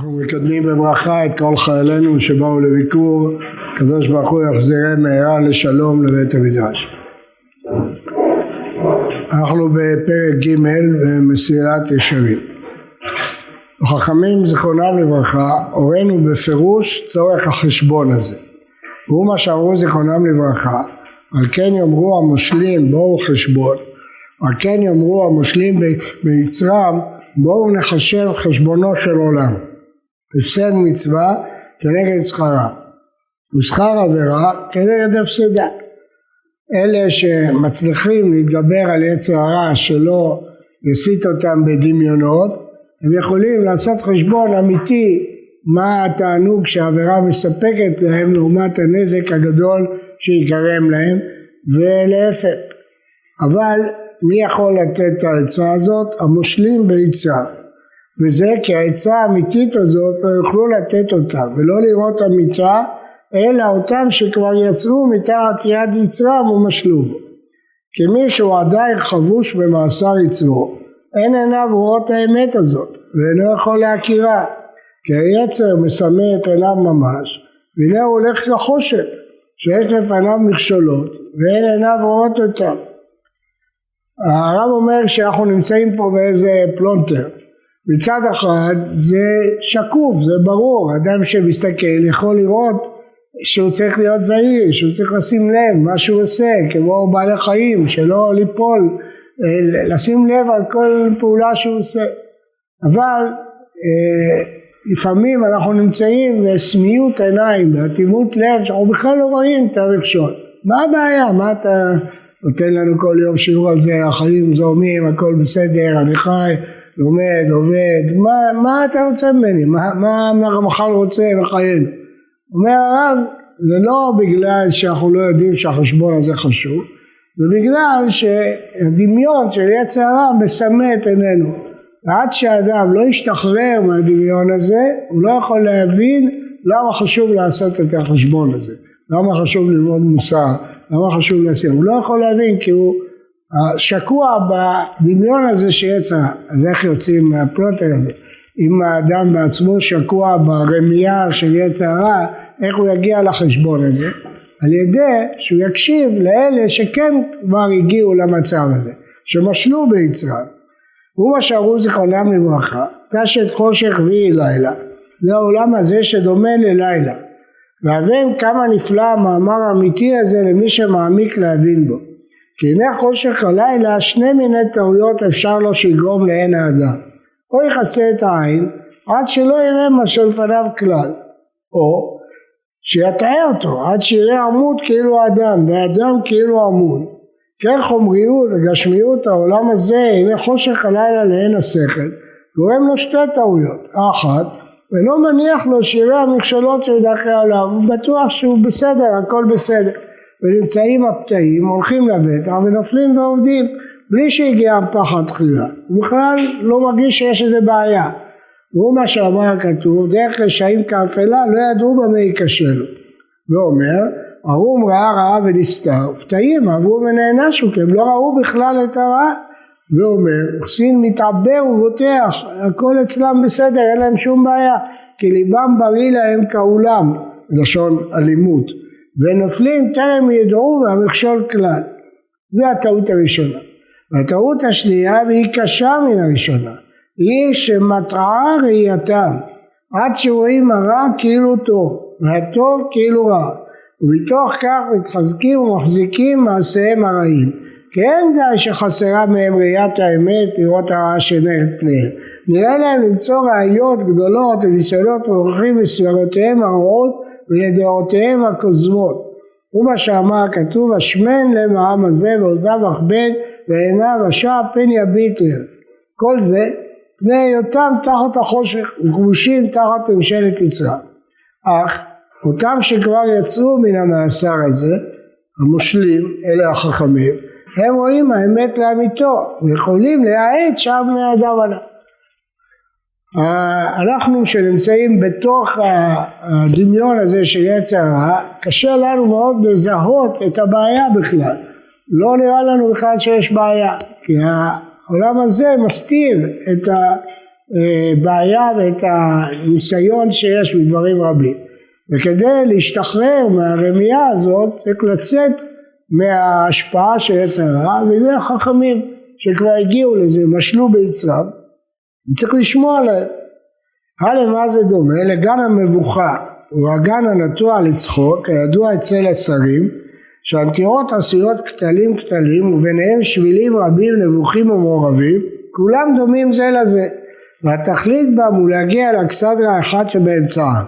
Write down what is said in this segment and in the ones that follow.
אנחנו מקדמים בברכה את כל חיילינו שבאו לביקור, הקדוש ברוך הוא יחזירם מהרה לשלום לבית המדרש. אנחנו בפרק ג' במסירת ישרים. החכמים זיכרונם לברכה הורינו בפירוש צורך החשבון הזה. והוא מה שאמרו זיכרונם לברכה על כן יאמרו המושלים בואו חשבון על כן יאמרו המושלים ביצרם בואו נחשב חשבונו של עולם הפסד מצווה כנגד שכרה. ושכר עבירה כנגד הפסדה. אלה שמצליחים להתגבר על יצר הרע שלא יסיט אותם בדמיונות הם יכולים לעשות חשבון אמיתי מה התענוג שהעבירה מספקת להם לעומת הנזק הגדול שיגרם להם ולהפך. אבל מי יכול לתת את העצה הזאת? המושלים בעצה וזה כי העצה האמיתית הזאת לא יוכלו לתת אותה ולא לראות אמיתה אלא אותם שכבר יצאו מתחת יד יצרם ומשלו. כי מי שהוא עדיין חבוש במאסר יצרו. אין עיניו רואות האמת הזאת ואינו יכול להכירה. כי היצר מסמא את עיניו ממש והנה הוא הולך לחושך שיש לפניו מכשולות ואין עיניו רואות אותם. הרב אומר שאנחנו נמצאים פה באיזה פלונטר מצד אחד זה שקוף, זה ברור, אדם שמסתכל יכול לראות שהוא צריך להיות זהיר, שהוא צריך לשים לב מה שהוא עושה, כמו בעלי חיים, שלא ליפול, אה, לשים לב על כל פעולה שהוא עושה. אבל אה, לפעמים אנחנו נמצאים בסמיות עיניים, באטימות לב, שאנחנו בכלל לא רואים את המכשול. מה הבעיה? מה אתה נותן לנו כל יום שיעור על זה, החיים זורמים, הכל בסדר, אני חי, לומד, עובד, מה, מה אתה רוצה ממני? מה, מה הרמח"ל רוצה לחיינו? אומר הרב, זה לא בגלל שאנחנו לא יודעים שהחשבון הזה חשוב, זה בגלל שהדמיון של יצר הרע מסמא את עינינו. ועד שאדם לא ישתחרר מהדמיון הזה, הוא לא יכול להבין למה חשוב לעשות את החשבון הזה, למה חשוב ללמוד מוסר, למה חשוב לשים, הוא לא יכול להבין כי הוא שקוע בדמיון הזה שיצר, אז איך יוצאים מהפלוטר הזה? אם האדם בעצמו שקוע ברמייה של יצר הרע, איך הוא יגיע לחשבון הזה? על ידי שהוא יקשיב לאלה שכן כבר הגיעו למצב הזה, שמשלו ביצרם. הוא מה שאמרו זיכרונם לברכה, קשת חושך ויהי לילה. זה העולם הזה שדומה ללילה. והבן כמה נפלא המאמר האמיתי הזה למי שמעמיק להבין בו. כי הנה חושך הלילה שני מיני טעויות אפשר לו שיגרום לעין האדם. או יכסה את העין עד שלא יראה מה שלפניו כלל. או שיטעה אותו עד שיראה עמוד כאילו אדם ואדם כאילו עמוד. כן חומריות וגשמיות העולם הזה הנה חושך הלילה לעין השכל גורם לו שתי טעויות. אחת ולא מניח לו שיראה המכשלות של דרכי העולם, הוא בטוח שהוא בסדר, הכל בסדר. ונמצאים הפתאים, הולכים לבטח ונופלים ועובדים בלי שהגיע הפחד תחילה. הוא בכלל לא מרגיש שיש איזה בעיה. והוא מה שאמר הכתוב, דרך רשעים כאפלה לא ידעו במה ייכשלו. ואומר, ארום ראה רעה ונסתר, פתאים עברו ונענשו כי הם לא ראו בכלל את הרעה. ואומר, חסין מתעבר ובוטח, הכל אצלם בסדר, אין להם שום בעיה, כי ליבם בריא להם כאולם, לשון אלימות, ונופלים טרם ידעו והמכשול כלל. זו הטעות הראשונה. והטעות השנייה, והיא קשה מן הראשונה, היא שמטרה ראייתם, עד שרואים הרע כאילו טוב, והטוב כאילו רע, ומתוך כך מתחזקים ומחזיקים מעשיהם הרעים. כי אין די שחסרה מהם ראיית האמת לראות הרעה שנר פניהם. נראה להם למצוא ראיות גדולות וניסיונות מוכרחים בסברותיהם הרעות ולדעותיהם הכוזבות. הוא מה שאמר כתוב השמן לב העם הזה ואוזניו אכבד ועיניו רשע פן יביט לב. כל זה פני היותם תחת החושך וכבושים תחת ממשלת יצרם. אך אותם שכבר יצאו מן המאסר הזה המושלים אלה החכמים הם רואים האמת לאמיתו ויכולים להאט שם עליו. אנחנו שנמצאים בתוך הדמיון הזה של יצר הרע, קשה לנו מאוד לזהות את הבעיה בכלל. לא נראה לנו בכלל שיש בעיה, כי העולם הזה מסתיר את הבעיה ואת הניסיון שיש בדברים רבים. וכדי להשתחרר מהרמייה הזאת צריך לצאת מההשפעה של יצר הרע וזה החכמים שכבר הגיעו לזה, משלו ביצרם, צריך לשמוע עליהם. הלמה זה דומה. לגן המבוכה הוא הגן הנטוע לצחוק הידוע אצל השרים שהנטירות עשויות קטלים קטלים וביניהם שבילים רבים נבוכים ומעורבים כולם דומים זה לזה. והתכלית בם הוא להגיע לאכסדרה אחת שבאמצעם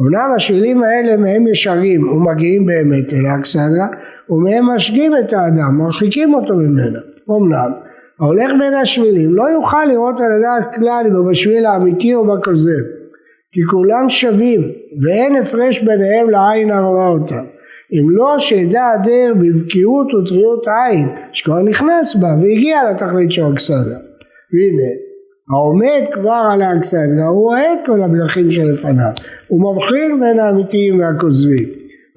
אמנם השבילים האלה מהם ישרים ומגיעים באמת אל האכסדרה ומהם משגים את האדם מרחיקים אותו ממנה. אמנם ההולך בין השבילים לא יוכל לראות על הדעת כלל אם הוא בשביל האמיתי או בכוזב כי כולם שווים ואין הפרש ביניהם לעין הרואה אותם. אם לא שידע הדר בבקיאות וטביות עין שכבר נכנס בה והגיע לתכלית של האכסדרה והנה העומד כבר על האכסדרה הוא רואה את כל הדרכים שלפניו הוא מבחין בין האמיתיים והכוזבים.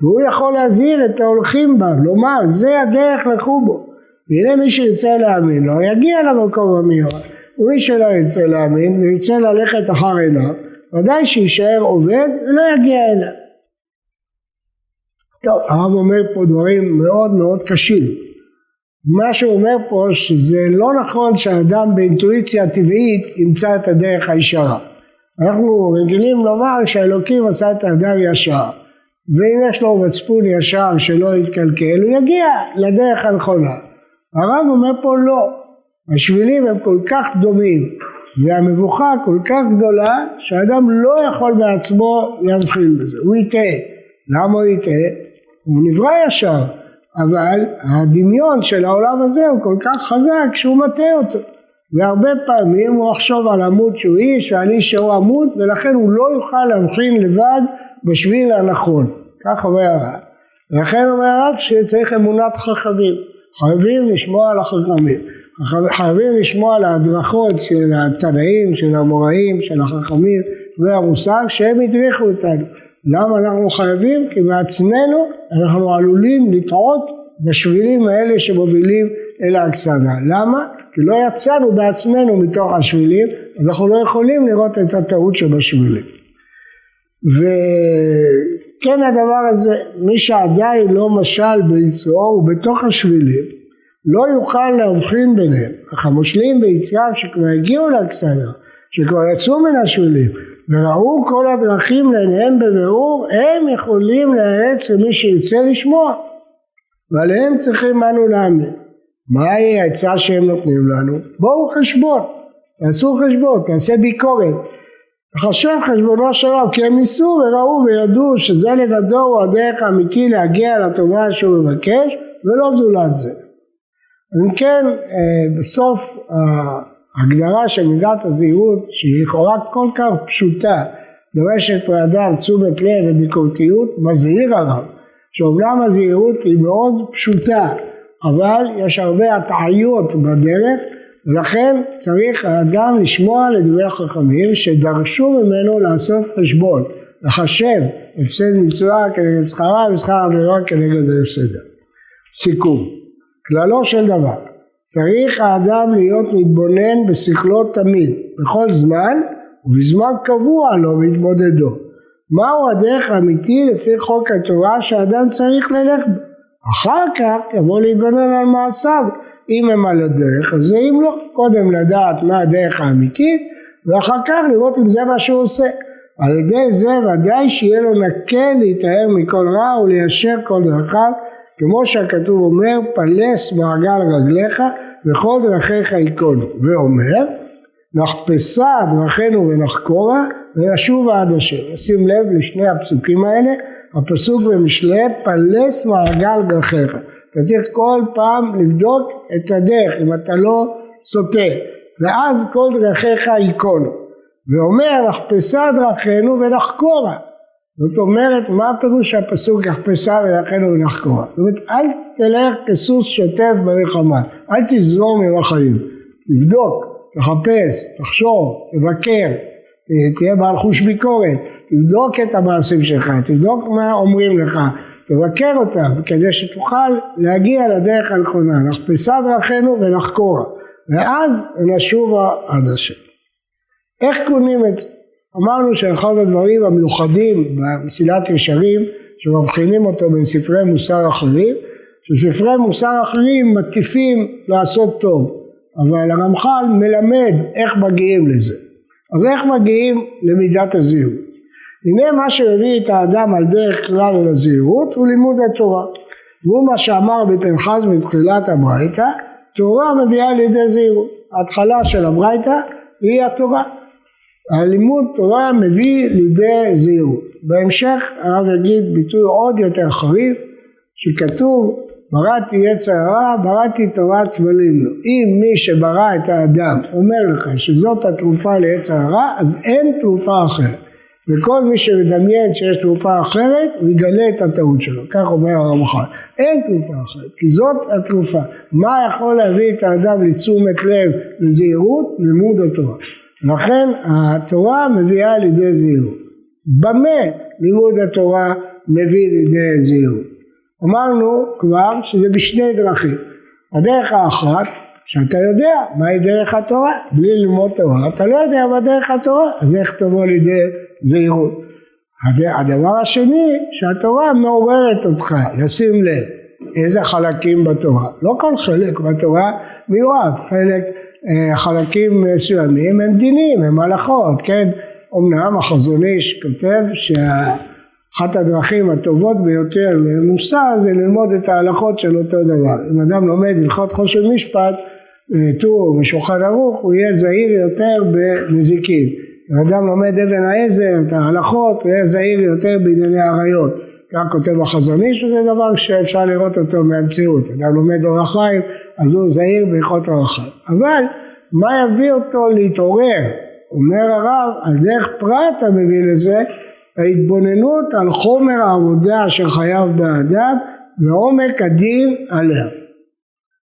והוא יכול להזהיר את ההולכים בה לומר זה הדרך לכו והנה מי שירצה להאמין לו יגיע למקום המיועד ומי שלא ירצה להאמין וירצה ללכת אחר עיניו ודאי שיישאר עובד ולא יגיע אליו. טוב, הרב אומר פה דברים מאוד מאוד קשים. מה שהוא אומר פה שזה לא נכון שהאדם באינטואיציה טבעית ימצא את הדרך הישרה. אנחנו רגילים לומר שהאלוקים עשה את האדם ישר ואם יש לו מצפון ישר שלא יתקלקל הוא יגיע לדרך הנכונה. הרב אומר פה לא, השבילים הם כל כך דומים והמבוכה כל כך גדולה שהאדם לא יכול בעצמו להבחין בזה, הוא יטעה. למה הוא יטעה? הוא נברא ישר, אבל הדמיון של העולם הזה הוא כל כך חזק שהוא מטעה אותו. והרבה פעמים הוא יחשוב על עמוד שהוא איש ועל איש שהוא עמוד ולכן הוא לא יוכל להבחין לבד בשביל הנכון. כך אומר הרב. ולכן אומר הרב שצריך אמונת חכמים. חייבים לשמוע על החכמים. חייבים לשמוע על ההדרכות של התנאים, של המוראים, של החכמים והמושג שהם הדריכו אותנו. למה אנחנו חייבים? כי בעצמנו אנחנו עלולים לטעות בשבילים האלה שמובילים אל האכסניה. למה? כי לא יצאנו בעצמנו מתוך השבילים, אנחנו לא יכולים לראות את הטעות שבשבילים. וכן הדבר הזה, מי שעדיין לא משל ביצרו הוא בתוך השבילים, לא יוכל להבחין ביניהם. אך המושלים שכבר הגיעו לאכסניה, שכבר יצאו מן השבילים, וראו כל הדרכים לעיניהם בבירור, הם יכולים להאץ למי שירצה לשמוע, ועליהם צריכים אנו להאמין. מהי העצה שהם נותנים לנו? בואו חשבון, תעשו חשבון, תעשה ביקורת. תחשב חשבונו של רב, כי הם ניסו וראו וידעו שזה לבדו הוא הדרך האמיתי להגיע לטובה שהוא מבקש, ולא זולת זה. אם כן, אה, בסוף ההגדרה של מידת הזהירות שהיא לכאורה כל כך פשוטה דורשת מאדם תשומת לב וביקורתיות מזהיר הרב שאומנם הזהירות היא מאוד פשוטה אבל יש הרבה הטעיות בדרך ולכן צריך האדם לשמוע לדברי החכמים שדרשו ממנו לעשות חשבון לחשב הפסד מצווה כנגד שכרה ושכר עבירה כנגד הסדר. סיכום כללו של דבר צריך האדם להיות מתבונן בשכלו תמיד, בכל זמן ובזמן קבוע לו בהתמודדו. מהו הדרך האמיתי לפי חוק התורה שהאדם צריך ללך בו? אחר כך יבוא להתבונן על מעשיו, אם הם על הדרך, אז אם לא, קודם לדעת מה הדרך האמיתית ואחר כך לראות אם זה מה שהוא עושה. על ידי זה ודאי שיהיה לו נקה להיטהר מכל רע וליישר כל דרכיו כמו שהכתוב אומר פלס מעגל רגליך וכל דרכיך ייכונו ואומר נחפשה דרכינו ונחקורה ונשובה עד השם. שים לב לשני הפסוקים האלה הפסוק במשלי פלס מעגל דרכיך אתה צריך כל פעם לבדוק את הדרך אם אתה לא סוטה. ואז כל דרכיך ייכונו ואומר נחפשה דרכינו ונחקורה. זאת אומרת, מה הפירוש שהפסוק יחפשה ולכנו ונחקורה? זאת אומרת, אל תלך כסוס שוטף במלחמה, אל תזרום עם החיים, תבדוק, תחפש, תחשוב, תבקר, תהיה בעל חוש ביקורת, תבדוק את המעשים שלך, תבדוק מה אומרים לך, תבקר אותם, כדי שתוכל להגיע לדרך הנכונה, נחפשה דרכנו ונחקורה, ואז נשובה עד השם. איך קונים את זה? אמרנו שאחד הדברים המיוחדים במסילת ישרים שמבחינים אותו בין ספרי מוסר אחרים שספרי מוסר אחרים מטיפים לעשות טוב אבל הרמח"ל מלמד איך מגיעים לזה אז איך מגיעים למידת הזהירות? הנה מה שהביא את האדם על דרך כלל אל הזהירות הוא לימוד התורה והוא מה שאמר בפנחס בתחילת הברייתא תורה מביאה לידי זהירות ההתחלה של הברייתא היא התורה הלימוד תורה מביא לידי זהירות בהמשך הרב יגיד ביטוי עוד יותר חריף שכתוב בראתי יצר הרע, בראתי תורת כבלים לו. אם מי שברא את האדם אומר לך שזאת התרופה ליצר הרע, אז אין תרופה אחרת. וכל מי שמדמיין שיש תרופה אחרת, הוא יגלה את הטעות שלו. כך אומר הרמח"ל. אין תרופה אחרת, כי זאת התרופה. מה יכול להביא את האדם לתשומת לב לזהירות? לימוד התורה. לכן התורה מביאה לידי זהירות. במה לימוד התורה מביא לידי זהירות? אמרנו כבר שזה בשני דרכים. הדרך האחת, שאתה יודע מהי דרך התורה, בלי ללמוד תורה, אתה לא יודע מה דרך התורה, אז איך תבוא לידי זהירות. הדבר השני, שהתורה מעוררת אותך, לשים לב איזה חלקים בתורה. לא כל חלק בתורה מיועד, חלק, אה, חלקים מסוימים הם דינים, הם הלכות, כן? אמנם החזון איש כותב שה... אחת הדרכים הטובות ביותר למוסר זה ללמוד את ההלכות של אותו דבר. אם אדם לומד הלכות חושן משפט, טור ושולחן ערוך, הוא יהיה זהיר יותר בנזיקים. אם אדם לומד אבן העזר, את ההלכות, הוא יהיה זהיר יותר בענייני עריות. כך כותב החזון איש, וזה דבר שאפשר לראות אותו מהמציאות. אדם לומד אורח חיים, אז הוא זהיר בהלכות אורח חיים. אבל מה יביא אותו להתעורר? אומר הרב, על דרך פרט המביא לזה, ההתבוננות על חומר העבודה אשר חייב באדם ועומק הדין עליה.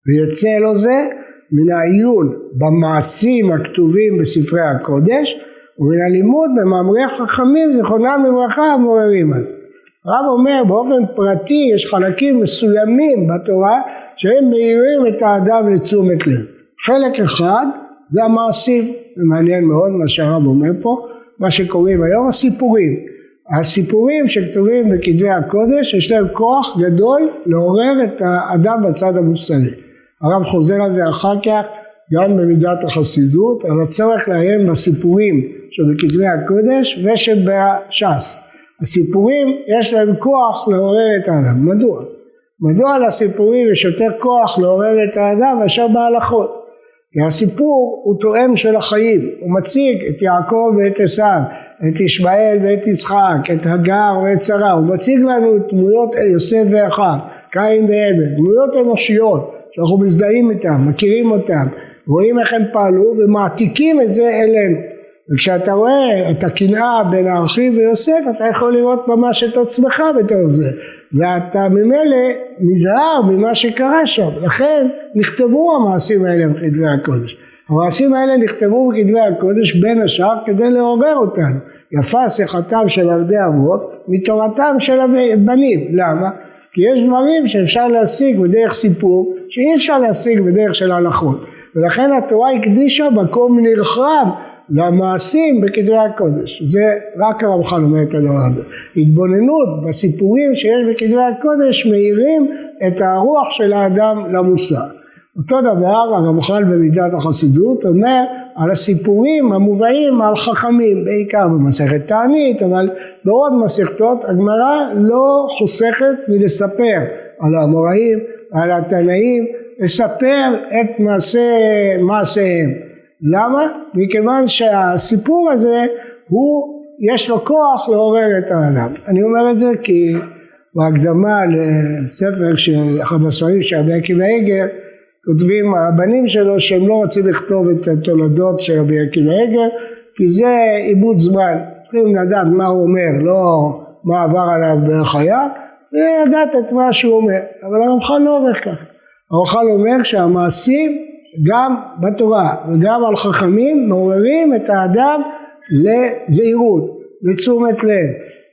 ויוצא לו זה מן העיון במעשים הכתובים בספרי הקודש ומן הלימוד במאמרי חכמים זיכרונם לברכה המעוררים אז. הרב אומר באופן פרטי יש חלקים מסוימים בתורה שהם מאירים את האדם לתשומת לב. חלק אחד זה המעשים, זה מעניין מאוד מה שהרב אומר פה, מה שקוראים היום הסיפורים. הסיפורים שכתובים בכתבי הקודש יש להם כוח גדול לעורר את האדם בצד המוסרי. הרב חוזר על זה אחר כך גם במידת החסידות על הצורך לעיין בסיפורים שבכתבי הקודש ושבש"ס. הסיפורים יש להם כוח לעורר את האדם. מדוע? מדוע לסיפורים יש יותר כוח לעורר את האדם מאשר בהלכות? כי הסיפור הוא תואם של החיים, הוא מציג את יעקב ואת עשיו, את ישמעאל ואת יצחק, את הגר ואת שרה, הוא מציג לנו את דמויות יוסף ואחיו, קין ועבד, דמויות אנושיות שאנחנו מזדהים איתן, מכירים אותן, רואים איך הם פעלו ומעתיקים את זה אלינו. וכשאתה רואה את הקנאה בין האחים ויוסף אתה יכול לראות ממש את עצמך בתור זה ואתה ממילא נזהר ממה שקרה שם לכן נכתבו המעשים האלה בכתבי הקודש המעשים האלה נכתבו בכתבי הקודש בין השאר כדי לעורר אותנו. יפה שיחתם של עבדי אבות מתורתם של הבנים. למה? כי יש דברים שאפשר להשיג בדרך סיפור שאי אפשר להשיג בדרך של הלכות. ולכן התורה הקדישה מקום נרחב למעשים בכתבי הקודש. זה רק הרמח"ל אומר את הדבר הזה. התבוננות בסיפורים שיש בכתבי הקודש מאירים את הרוח של האדם למוסר. אותו דבר הרמח"ל במידת החסידות אומר על הסיפורים המובאים על חכמים בעיקר במסכת תענית אבל בעוד מסכתות הגמרא לא חוסכת מלספר על האמוראים על התנאים לספר את מעשה, מעשיהם. למה? מכיוון שהסיפור הזה הוא יש לו כוח לעורר את האדם אני אומר את זה כי בהקדמה לספר של אחד הספרים של רבי עקיבא איגר כותבים הבנים שלו שהם לא רוצים לכתוב את התולדות של רבי עקיבא עגר כי זה עיבוד זמן, צריכים לדעת מה הוא אומר, לא מה עבר עליו בחייו, זה לדעת את מה שהוא אומר, אבל הרמח"ל לא אומר ככה, הרמח"ל אומר שהמעשים גם בתורה וגם על חכמים מעוררים את האדם לזהירות, לתשומת לב,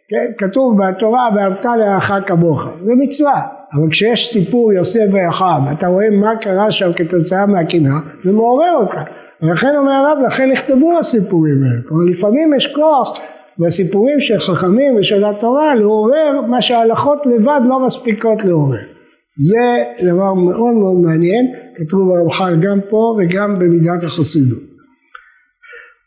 כן? כתוב בתורה ואהבת לרעך כמוך, זה מצווה אבל כשיש סיפור יוסף ואחיו, אתה רואה מה קרה שם כתוצאה מהקנאה, זה מעורר אותך. ולכן אומר הרב, לכן נכתבו הסיפורים האלה. כלומר לפעמים יש כוח בסיפורים של חכמים ושל התורה לעורר מה שההלכות לבד לא מספיקות לעורר. זה דבר מאוד מאוד מעניין, כתוב ברמח"ל גם פה וגם במידת החסידות.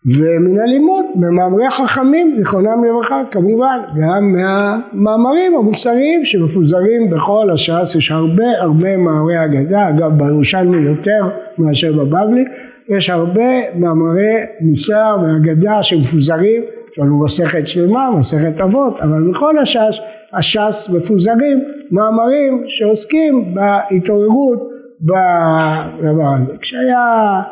ומן הלימוד, במאמרי החכמים, זיכרונם לברכה, כמובן, גם מהמאמרים המוסריים שמפוזרים בכל הש"ס, יש הרבה הרבה מאמרי אגדה, אגב בירושלמי יותר מאשר בבבלי, יש הרבה מאמרי מוסר ואגדה שמפוזרים, יש לנו מסכת שלמה, מסכת אבות, אבל בכל הש"ס, הש"ס מפוזרים מאמרים שעוסקים בהתעוררות בדבר הזה. כשהיה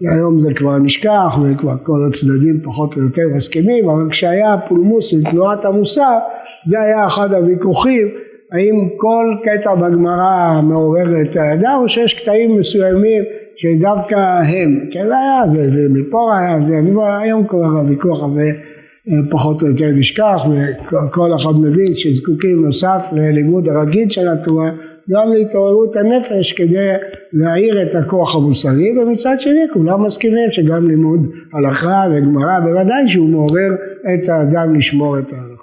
היום זה כבר נשכח וכבר כל הצדדים פחות או יותר מסכימים, אבל כשהיה פולמוס עם תנועת המוסר, זה היה אחד הוויכוחים, האם כל קטע בגמרא מעורר את האדם, או שיש קטעים מסוימים שדווקא הם, כן היה זה, ומפה היה זה, היום כבר הוויכוח הזה אה, פחות או יותר נשכח, וכל אחד מבין שזקוקים נוסף ללימוד הרגיל של התורה גם להתעוררות הנפש כדי להעיר את הכוח המוסרי ומצד שני כולם מסכימים שגם לימוד הלכה וגמרא בוודאי שהוא מעורר את האדם לשמור את ההלכה